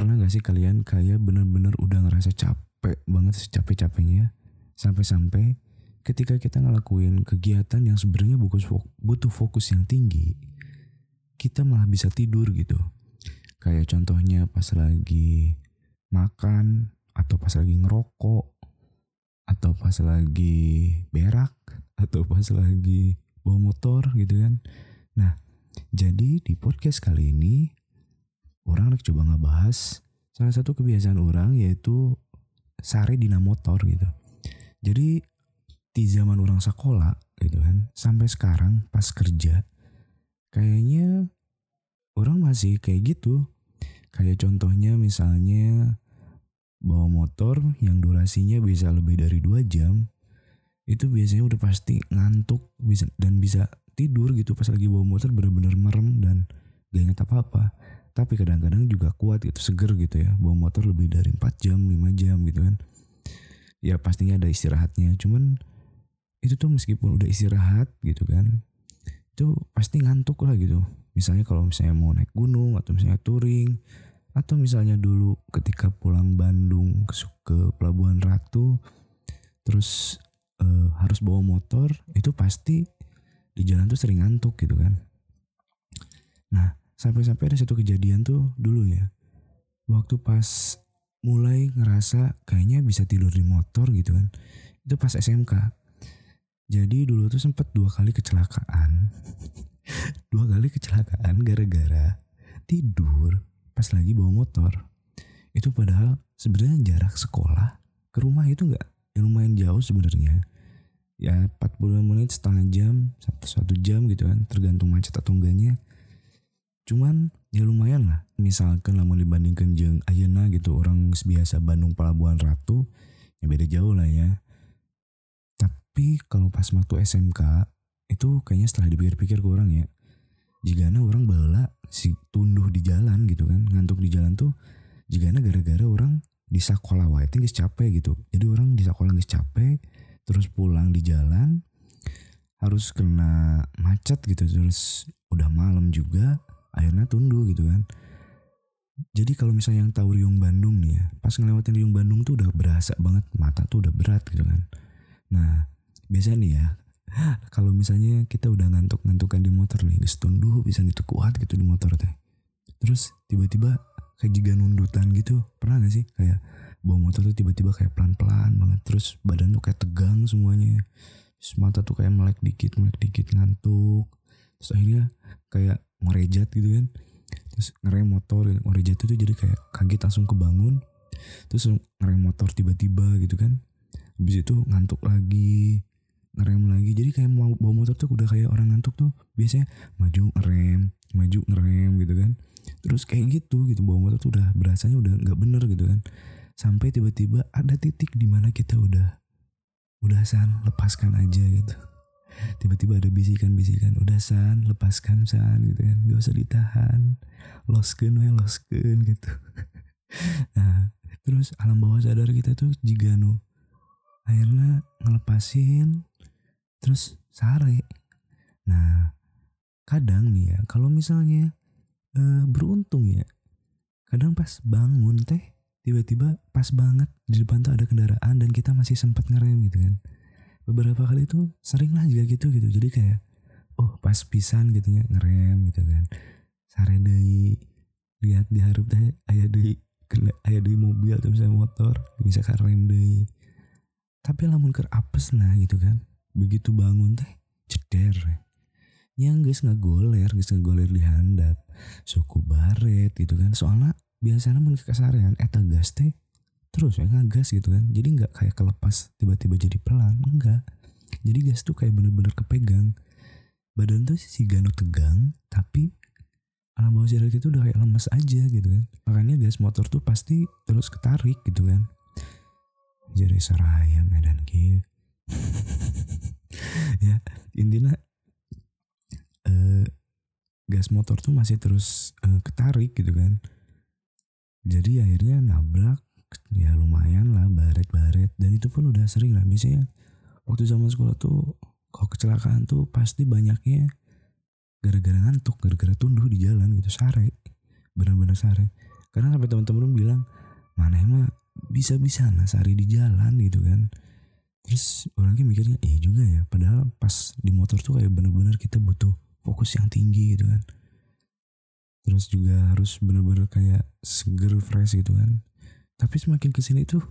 Pernah gak sih kalian kayak bener-bener udah ngerasa capek banget secapek-capeknya sampai-sampai ketika kita ngelakuin kegiatan yang sebenarnya butuh fokus yang tinggi, kita malah bisa tidur gitu. Kayak contohnya pas lagi makan atau pas lagi ngerokok atau pas lagi berak atau pas lagi bawa motor gitu kan. Nah, jadi di podcast kali ini orang lagi coba ngebahas salah satu kebiasaan orang yaitu sare dina motor gitu. Jadi di zaman orang sekolah gitu kan sampai sekarang pas kerja kayaknya orang masih kayak gitu. Kayak contohnya misalnya bawa motor yang durasinya bisa lebih dari dua jam itu biasanya udah pasti ngantuk bisa dan bisa tidur gitu pas lagi bawa motor bener-bener merem dan gak inget apa-apa tapi kadang-kadang juga kuat gitu seger gitu ya. Bawa motor lebih dari 4 jam 5 jam gitu kan. Ya pastinya ada istirahatnya. Cuman itu tuh meskipun udah istirahat gitu kan itu pasti ngantuk lah gitu. Misalnya kalau misalnya mau naik gunung atau misalnya touring atau misalnya dulu ketika pulang Bandung ke, ke Pelabuhan Ratu terus uh, harus bawa motor itu pasti di jalan tuh sering ngantuk gitu kan. Nah sampai-sampai ada satu kejadian tuh dulu ya. Waktu pas mulai ngerasa kayaknya bisa tidur di motor gitu kan. Itu pas SMK jadi dulu tuh sempet dua kali kecelakaan. Dua kali kecelakaan gara-gara tidur pas lagi bawa motor. Itu padahal sebenarnya jarak sekolah ke rumah itu nggak yang lumayan jauh sebenarnya. Ya 40 menit setengah jam satu satu jam gitu kan. Tergantung macet atau enggaknya cuman ya lumayan lah. Misalkan lah mau dibandingkan jeng Ayana gitu orang biasa Bandung Pelabuhan Ratu ya beda jauh lah ya. Tapi kalau pas waktu SMK itu kayaknya setelah dipikir-pikir ke orang ya jika orang bala si tunduh di jalan gitu kan ngantuk di jalan tuh jika gara-gara orang di sekolah wae guys capek gitu. Jadi orang di sekolah guys capek terus pulang di jalan harus kena macet gitu terus udah malam juga akhirnya tunduh gitu kan. Jadi kalau misalnya yang tahu Riung Bandung nih ya pas ngelewatin Riung Bandung tuh udah berasa banget mata tuh udah berat gitu kan. Nah biasanya nih ya kalau misalnya kita udah ngantuk-ngantukan di motor nih geus tunduh bisa itu kuat gitu di motor teh. Terus tiba-tiba kayak juga nundutan gitu pernah gak sih? Kayak bawa motor tuh tiba-tiba kayak pelan-pelan banget terus badan tuh kayak tegang semuanya. Terus mata tuh kayak melek dikit melek dikit ngantuk terus akhirnya kayak ngerejat gitu kan. Terus ngerem motor gitu. ngerejat itu jadi kayak kaget langsung kebangun. Terus ngerem motor tiba-tiba gitu kan. Habis itu ngantuk lagi ngerem lagi. Jadi kayak mau bawa motor tuh udah kayak orang ngantuk tuh biasanya maju ngerem maju ngerem gitu kan. Terus kayak gitu gitu bawa motor tuh udah berasanya udah nggak bener gitu kan. Sampai tiba-tiba ada titik di mana kita udah udah san lepaskan aja gitu tiba-tiba ada bisikan-bisikan udah san lepaskan san gitu kan. Gak usah ditahan. Losken we losken gitu. Nah terus alam bawah sadar kita tuh jika nu akhirnya ngelepasin terus sare nah kadang nih ya kalau misalnya e, beruntung ya kadang pas bangun teh tiba-tiba pas banget di depan tuh ada kendaraan dan kita masih sempat ngerem gitu kan beberapa kali itu sering lah juga gitu gitu. Jadi kayak oh pas pisan gitu ya ngerem gitu kan. Sare deh lihat diharap teh ayah deh ayah deh mobil atau misalnya motor bisa karem deh tapi lamun ker apes nah gitu kan. Begitu bangun teh ceder. Yang guys nggak goler guys goler di handap. Suku baret gitu kan. Soalnya biasanya mun kesarean eta gas teh terus ya gas gitu kan. Jadi nggak kayak kelepas tiba-tiba jadi pelan enggak jadi gas tuh kayak bener-bener kepegang. Badan tuh si gano tegang tapi alam bawah sadar itu udah kayak lemes aja gitu kan. Makanya gas motor tuh pasti terus ketarik gitu kan. Jadi saraya medan gitu ya intinya uh, gas motor tuh masih terus uh, ketarik gitu kan. Jadi akhirnya nabrak ya lumayan lah baret-baret. Dan itu pun udah sering lah misalnya waktu zaman sekolah tuh kalau kecelakaan tuh pasti banyaknya gara-gara ngantuk gara-gara tunduh di jalan gitu sare. Bener-bener sare. Karena sampai teman-teman bilang mana emang bisa-bisa nah sehari di jalan gitu kan. Terus orangnya mikirnya iya juga ya. Padahal pas di motor tuh kayak bener-bener kita butuh fokus yang tinggi gitu kan. Terus juga harus bener-bener kayak seger fresh gitu kan tapi semakin ke sini tuh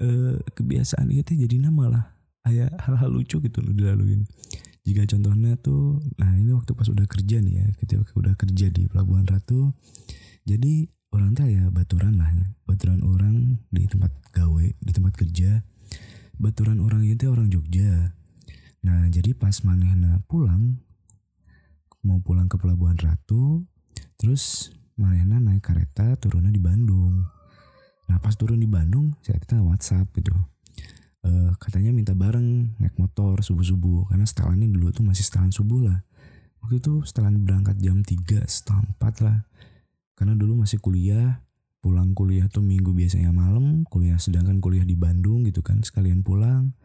eh, kebiasaan itu jadi nama lah kayak hal-hal lucu gitu loh dilaluin jika contohnya tuh nah ini waktu pas udah kerja nih ya ketika udah kerja di Pelabuhan Ratu jadi orang tuh ya baturan lah ya. baturan orang di tempat gawe di tempat kerja baturan orang itu orang Jogja nah jadi pas manehna pulang mau pulang ke Pelabuhan Ratu terus manehna naik kereta turunnya di Bandung. Nah pas turun di Bandung saya kita WhatsApp gitu. Uh, katanya minta bareng naik motor subuh subuh karena setelannya dulu tuh masih setelan subuh lah. Waktu itu setelan berangkat jam 3 setengah 4 lah. Karena dulu masih kuliah pulang kuliah tuh minggu biasanya malam kuliah sedangkan kuliah di Bandung gitu kan sekalian pulang.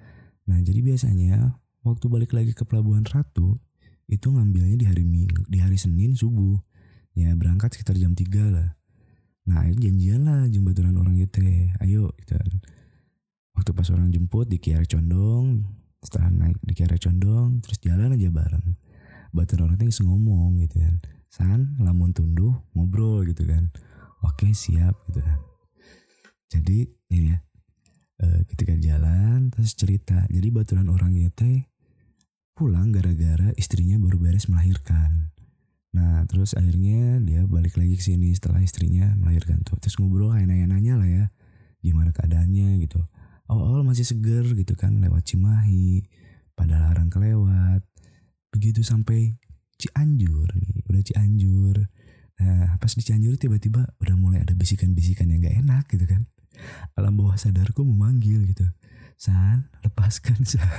Nah jadi biasanya waktu balik lagi ke Pelabuhan Ratu itu ngambilnya di hari Minggu, di hari Senin subuh. Ya berangkat sekitar jam 3 lah. Nah akhirnya janjian lah jembaturan orang gitu Ayo gitu. Waktu pas orang jemput di Kiara Condong. Setelah naik di Kiara Condong. Terus jalan aja bareng. Baturan orang itu ngomong gitu kan. San, lamun tunduh, ngobrol gitu kan. Oke siap gitu kan. Jadi ini ya. Uh, ketika jalan terus cerita. Jadi baturan orang itu pulang gara-gara istrinya baru beres melahirkan. Nah terus akhirnya dia balik lagi ke sini setelah istrinya melahirkan tuh. Terus ngobrol kayak nanya-nanya lah ya gimana keadaannya gitu. Awal-awal masih seger gitu kan lewat Cimahi, pada larang kelewat. Begitu sampai Cianjur nih, udah Cianjur. Nah pas di Cianjur tiba-tiba udah mulai ada bisikan-bisikan yang gak enak gitu kan. Alam bawah sadarku memanggil gitu. San, lepaskan San.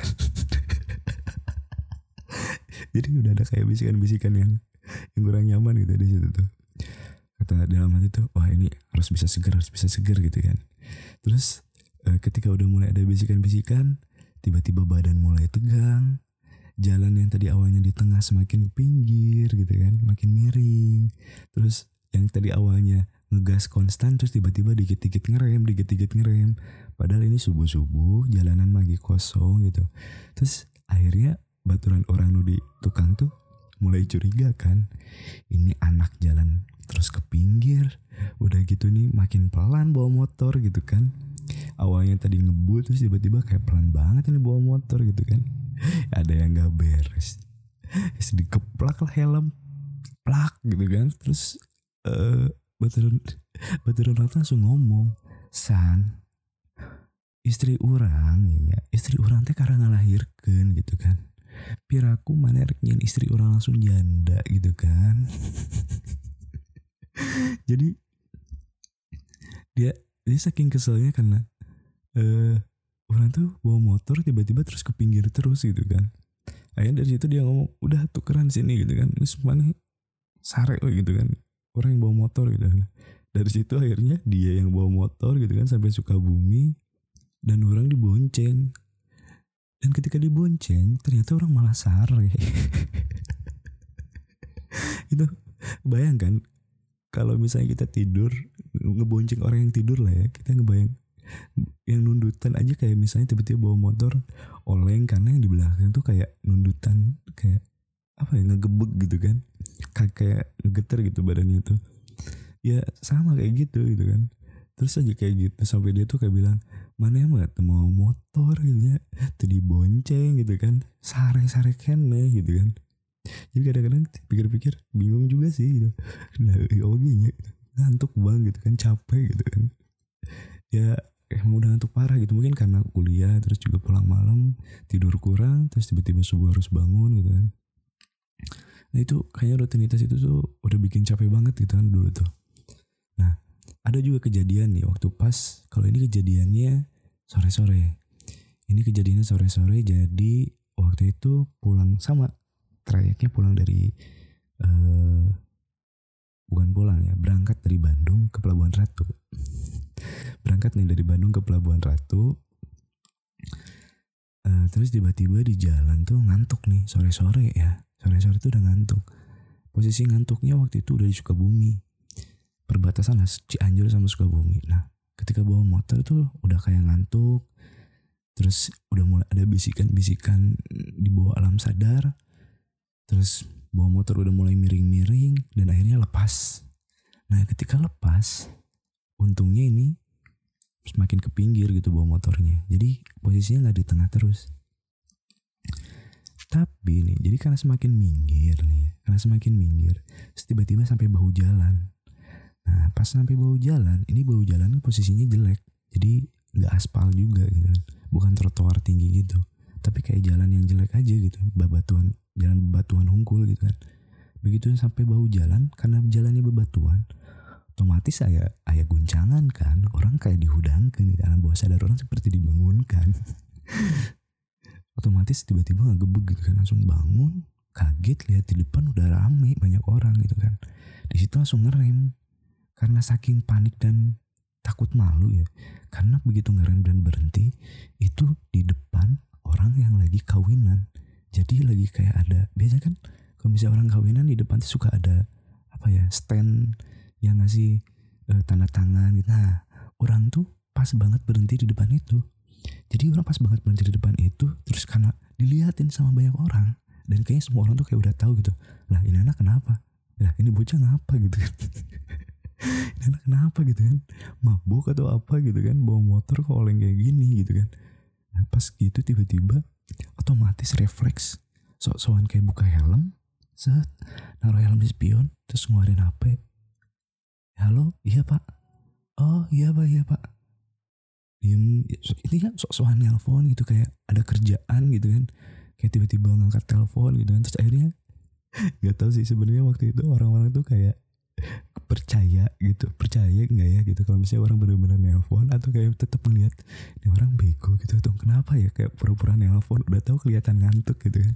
jadi udah ada kayak bisikan-bisikan yang yang kurang nyaman gitu di situ tuh. Kata dalam hati tuh wah ini harus bisa seger harus bisa seger gitu kan. Terus eh, ketika udah mulai ada bisikan-bisikan tiba-tiba badan mulai tegang jalan yang tadi awalnya di tengah semakin pinggir gitu kan makin miring. Terus yang tadi awalnya ngegas konstan terus tiba-tiba dikit-dikit ngerem dikit-dikit ngerem. Padahal ini subuh-subuh jalanan lagi kosong gitu. Terus akhirnya baturan orang nu di tukang tuh mulai curiga kan. Ini anak jalan terus ke pinggir. Udah gitu nih makin pelan bawa motor gitu kan. Awalnya tadi ngebut terus tiba-tiba kayak pelan banget ini bawa motor gitu kan. Ada yang gak beres. Terus dikeplak lah helm. Plak gitu kan. Terus uh, baturan baturan orang langsung ngomong san istri orang ya istri orang teh karena ngelahirkan gitu kan piraku mana reknya istri orang langsung janda gitu kan. Jadi dia dia saking keselnya karena uh, orang tuh bawa motor tiba-tiba terus ke pinggir terus gitu kan. Akhirnya dari situ dia ngomong udah tukeran sini gitu kan. Ini mana sare gitu kan. Orang yang bawa motor gitu kan. Dari situ akhirnya dia yang bawa motor gitu kan sampai suka bumi dan orang dibonceng dan ketika dibonceng ternyata orang malah sare itu bayangkan kalau misalnya kita tidur ngebonceng orang yang tidur lah ya kita ngebayang yang nundutan aja kayak misalnya tiba-tiba bawa motor oleng karena yang di belakang tuh kayak nundutan kayak apa ya ngegebek gitu kan. Kayak kayak ngegeter gitu badannya tuh. Ya sama kayak gitu gitu kan. Terus aja kayak gitu sampai dia tuh kayak bilang mana nggak mau motor gitu ya? Tadi bonceng gitu kan. Sare sare kene gitu kan. Jadi kadang-kadang pikir-pikir bingung juga sih gitu. Nah oke nya gitu. ngantuk banget gitu kan capek gitu kan. Ya emang udah ngantuk parah gitu. Mungkin karena kuliah terus juga pulang malam tidur kurang terus tiba-tiba subuh harus bangun gitu kan. Nah itu kayaknya rutinitas itu tuh udah bikin capek banget gitu kan dulu tuh ada juga kejadian nih waktu pas kalau ini kejadiannya sore-sore. Ini kejadiannya sore-sore jadi waktu itu pulang sama trayeknya pulang dari uh, bukan pulang ya berangkat dari Bandung ke Pelabuhan Ratu. Berangkat nih dari Bandung ke Pelabuhan Ratu uh, terus tiba-tiba di jalan tuh ngantuk nih sore-sore ya. Sore-sore tuh udah ngantuk. Posisi ngantuknya waktu itu udah di Sukabumi perbatasan lah Cianjur sama Sukabumi. Nah ketika bawa motor itu udah kayak ngantuk terus udah mulai ada bisikan-bisikan di bawah alam sadar terus bawa motor udah mulai miring-miring dan akhirnya lepas. Nah ketika lepas untungnya ini semakin ke pinggir gitu bawa motornya. Jadi posisinya nggak di tengah terus. Tapi nih jadi karena semakin minggir nih karena semakin minggir tiba-tiba sampai bahu jalan nah pas sampai bahu jalan ini bahu jalan posisinya jelek. Jadi nggak aspal juga gitu kan. Bukan trotoar tinggi gitu. Tapi kayak jalan yang jelek aja gitu. Bebatuan jalan bebatuan hungkul gitu kan. Begitu sampai bahu jalan karena jalannya bebatuan otomatis saya ayah guncangan kan. Orang kayak dihudangkan di dalam bawah sadar orang seperti dibangunkan. Otomatis tiba-tiba nggak gebuk gitu kan. Langsung bangun kaget lihat di depan udah rame banyak orang gitu kan. Di situ langsung ngerem karena saking panik dan takut malu ya. Karena begitu ngerem dan berhenti itu di depan orang yang lagi kawinan. Jadi lagi kayak ada biasa kan kalau misalnya orang kawinan di depan tuh suka ada apa ya stand yang ngasih uh, tanda tangan gitu. Nah orang tuh pas banget berhenti di depan itu. Jadi orang pas banget berhenti di depan itu terus karena diliatin sama banyak orang dan kayaknya semua orang tuh kayak udah tahu gitu lah ini anak kenapa? Lah ini bocah ngapa? gitu anak kenapa gitu kan? Mabuk atau apa gitu kan? Bawa motor kok oleng kayak gini gitu kan? Nah, pas gitu tiba-tiba otomatis refleks. Sok-sokan kayak buka helm set naruh helm di spion terus ngeluarin HP halo? Iya pak. Oh iya pak iya pak. Diem. Ini kan sok-sokan nelpon gitu kayak ada kerjaan gitu kan. Kayak tiba-tiba ngangkat telepon gitu kan. Terus akhirnya nggak tahu sih sebenarnya waktu itu orang-orang tuh kayak percaya gitu percaya nggak ya gitu? Kalau misalnya orang benar-benar nelpon atau kayak tetap melihat ini orang bego gitu tuh kenapa ya? Kayak pura-pura nelpon udah tahu kelihatan ngantuk gitu kan.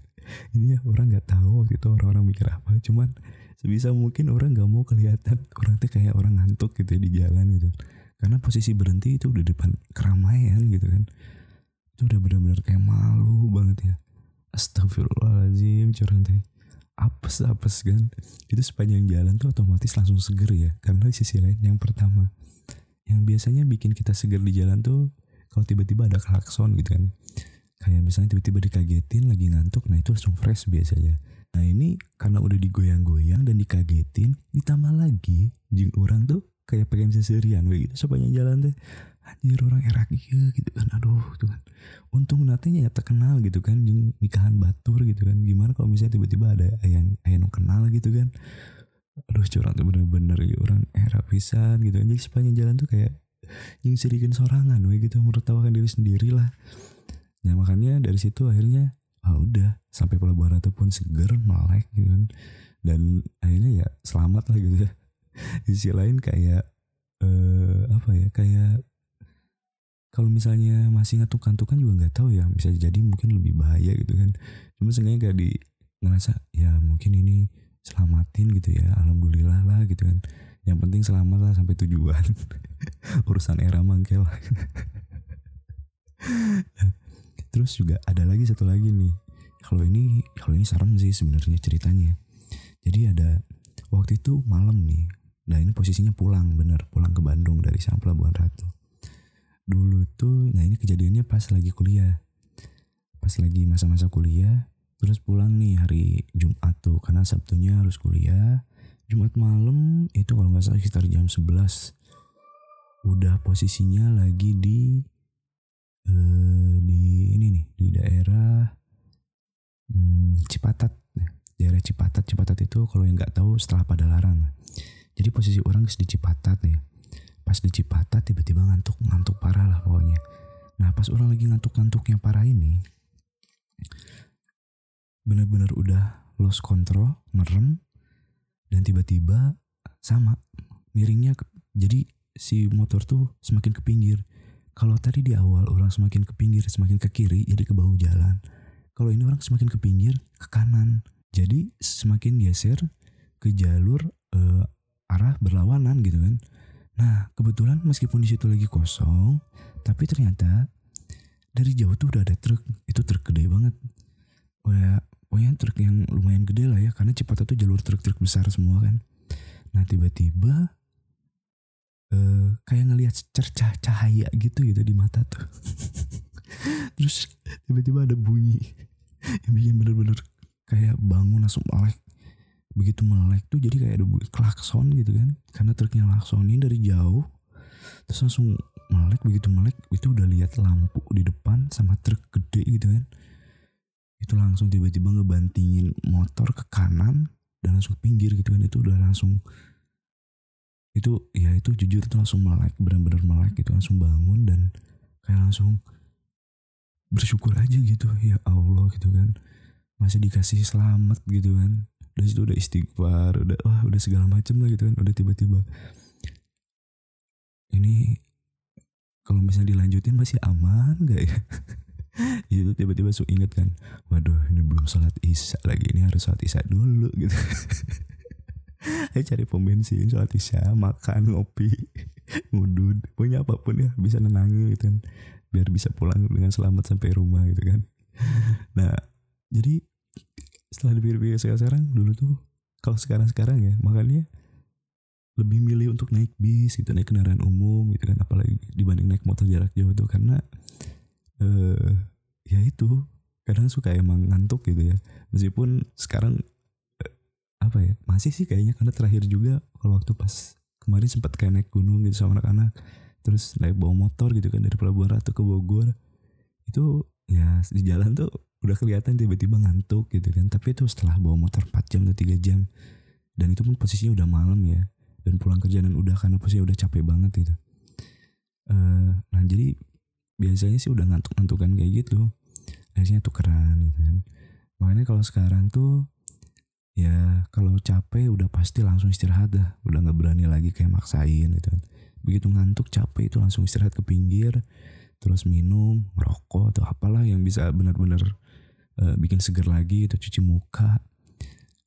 Ini ya orang nggak tahu waktu itu orang-orang mikir apa. Cuman sebisa mungkin orang nggak mau kelihatan. Orang tuh kayak orang ngantuk gitu ya di jalan gitu. Karena posisi berhenti itu udah depan keramaian gitu kan. Itu udah benar-benar kayak malu banget ya. Astagfirullahaladzim curang apes apes kan. Itu sepanjang jalan tuh otomatis langsung seger ya. Karena di sisi lain yang pertama yang biasanya bikin kita seger di jalan tuh kalau tiba-tiba ada klakson gitu kan. Kayak misalnya tiba-tiba dikagetin lagi ngantuk nah itu langsung fresh biasanya. Nah ini karena udah digoyang-goyang dan dikagetin ditambah lagi jing orang tuh kayak pengen seserian begitu sepanjang jalan teh anjir orang erak iya gitu kan. Aduh tuh kan. Untung nantinya ya terkenal gitu kan jeng nikahan batur gitu kan. Gimana kalau misalnya tiba-tiba ada yang yang kenal gitu kan? Aduh curang tuh bener-bener ya orang era pisan gitu kan. Jadi sepanjang jalan tuh kayak yang sedikin sorangan we gitu. Menertawakan diri sendiri lah. Nah makanya dari situ akhirnya ah udah. Sampai pelabuhan ratu pun seger melek gitu kan. Dan akhirnya ya selamat lah gitu ya. Di sisi lain kayak eh, apa ya kayak kalau misalnya masih ngantuk-ngantukan juga nggak tahu ya bisa jadi mungkin lebih bahaya gitu kan. Cuma seenggaknya kayak di ngerasa ya mungkin ini selamatin gitu ya alhamdulillah lah gitu kan. Yang penting selamat lah sampai tujuan. Urusan era mangkel terus juga ada lagi satu lagi nih. Kalau ini kalau ini serem sih sebenarnya ceritanya. Jadi ada waktu itu malam nih nah ini posisinya pulang bener pulang ke Bandung dari sang Pelabuhan Ratu dulu tuh nah ini kejadiannya pas lagi kuliah. Pas lagi masa-masa kuliah terus pulang nih hari Jumat tuh karena Sabtunya harus kuliah. Jumat malam itu kalau nggak salah sekitar jam 11 udah posisinya lagi di eh, di ini nih di daerah hmm, Cipatat. Daerah Cipatat Cipatat itu kalau yang nggak tahu setelah pada larang jadi posisi orang di Cipatat nih pas di Cipatat tiba-tiba ngantuk ngantuk parah lah pokoknya. Nah pas orang lagi ngantuk-ngantuknya parah ini bener-bener udah lost control merem dan tiba-tiba sama miringnya ke, jadi si motor tuh semakin ke pinggir. Kalau tadi di awal orang semakin ke pinggir semakin ke kiri jadi ke bahu jalan. Kalau ini orang semakin ke pinggir ke kanan. Jadi semakin geser ke jalur uh, arah berlawanan gitu kan. Nah kebetulan meskipun di situ lagi kosong, tapi ternyata dari jauh tuh udah ada truk. Itu truk gede banget. Ya, pokoknya truk yang lumayan gede lah ya, karena Cipatat tuh jalur truk-truk besar semua kan. Nah tiba-tiba kayak ngelihat cercah cahaya gitu gitu di mata tuh terus tiba-tiba ada bunyi yang bikin bener-bener kayak bangun langsung melek begitu melek tuh jadi kayak ada bunyi klakson gitu kan. Karena truknya laksonin dari jauh terus langsung melek begitu melek itu udah lihat lampu di depan sama truk gede gitu kan. Itu langsung tiba-tiba ngebantingin motor ke kanan dan langsung pinggir gitu kan. Itu udah langsung itu ya itu jujur itu langsung melek benar-benar melek gitu langsung bangun dan kayak langsung bersyukur aja gitu ya Allah gitu kan. Masih dikasih selamat gitu kan dari situ udah istighfar udah wah udah segala macem lah gitu kan. Udah tiba-tiba ini kalau misalnya dilanjutin masih aman gak ya? Itu tiba-tiba su inget kan waduh ini belum sholat isya lagi ini harus sholat isya dulu gitu. Ayo cari pom bensin sholat isya makan ngopi ngudud punya apa pun ya bisa nenangin gitu kan. Biar bisa pulang dengan selamat sampai rumah gitu kan. Nah jadi setelah dipikir-pikir sekarang dulu tuh kalau sekarang-sekarang ya makanya lebih milih untuk naik bis gitu naik kendaraan umum gitu kan apalagi dibanding naik motor jarak jauh tuh karena eh ya itu kadang suka emang ngantuk gitu ya. Meskipun sekarang eh, apa ya masih sih kayaknya karena terakhir juga kalau waktu pas kemarin sempat kayak naik gunung gitu sama anak-anak terus naik bawa motor gitu kan dari Pelabuhan Ratu ke Bogor itu ya di jalan tuh udah kelihatan tiba-tiba ngantuk gitu kan. Tapi itu setelah bawa motor 4 jam atau 3 jam. Dan itu pun posisinya udah malam ya. Dan pulang kerja dan udah karena posisinya udah capek banget gitu. Uh, nah jadi biasanya sih udah ngantuk-ngantukan kayak gitu. Akhirnya tukeran gitu kan. Makanya kalau sekarang tuh ya kalau capek udah pasti langsung istirahat dah. Udah nggak berani lagi kayak maksain gitu kan. Begitu ngantuk capek itu langsung istirahat ke pinggir. Terus minum rokok atau apalah yang bisa benar-benar uh, bikin seger lagi atau cuci muka.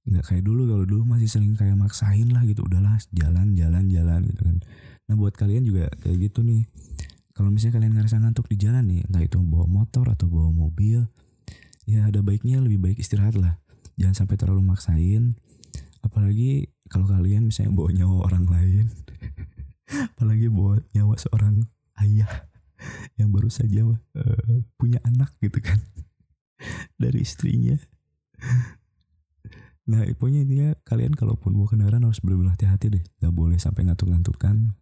Nggak kayak dulu kalau dulu masih sering kayak maksain lah gitu. Udahlah jalan jalan jalan gitu kan. Nah buat kalian juga kayak gitu nih. Kalau misalnya kalian ngerasa ngantuk di jalan nih entah itu bawa motor atau bawa mobil ya ada baiknya lebih baik istirahat lah. Jangan sampai terlalu maksain. Apalagi kalau kalian misalnya bawa nyawa orang lain. Apalagi bawa nyawa seorang ayah yang baru saja uh, punya anak gitu kan dari istrinya Nah pokoknya intinya kalian kalaupun mau kendaraan harus benar-benar hati-hati deh. Gak boleh sampai ngantuk-ngantukan.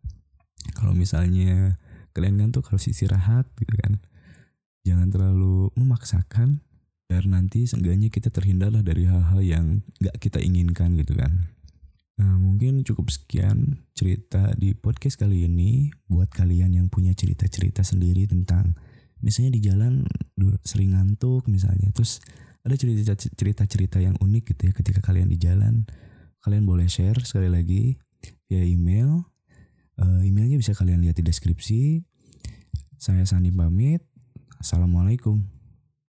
Kalau misalnya kalian ngantuk harus istirahat gitu kan. Jangan terlalu memaksakan. Biar nanti seenggaknya kita terhindarlah dari hal-hal yang gak kita inginkan gitu kan. Nah mungkin cukup sekian cerita di podcast kali ini. Buat kalian yang punya cerita-cerita sendiri tentang misalnya di jalan sering ngantuk misalnya. Terus ada cerita-cerita yang unik gitu ya ketika kalian di jalan kalian boleh share sekali lagi via email. Uh, emailnya bisa kalian lihat di deskripsi. Saya Sandi pamit. Assalamualaikum